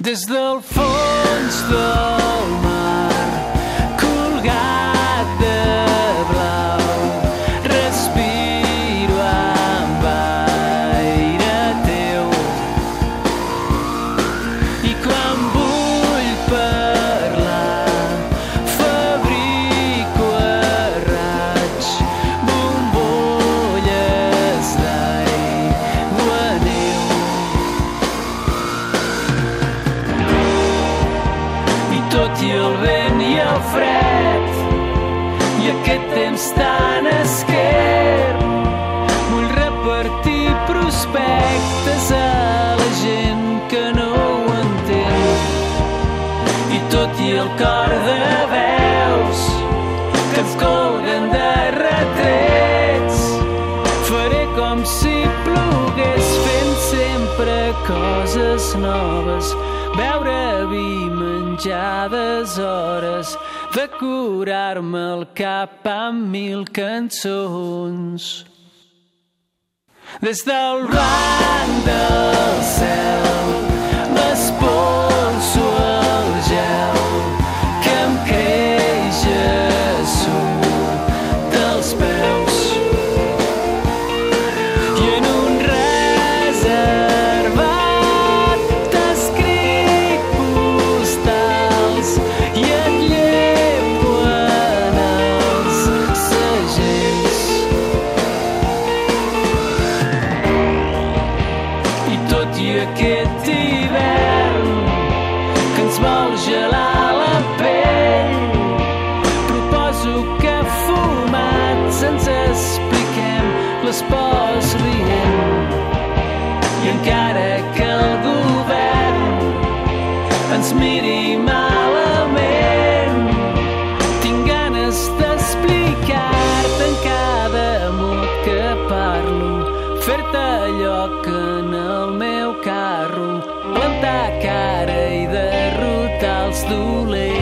Des del fons tot i el vent i el fred i aquest temps tan esquer. Vull repartir prospectes a la gent que no ho entén. I tot i el cor de veus que ens colguen de retrets faré com si coses noves beure vi menjades hores de curar-me el cap amb mil cançons. Des del blanc tot i aquest hivern que ens vol gelar la pell. Proposo que fumats ens expliquem les pors rient. I encara que el govern ens miri malament en el meu carro. Plantar cara i derrotar els dolents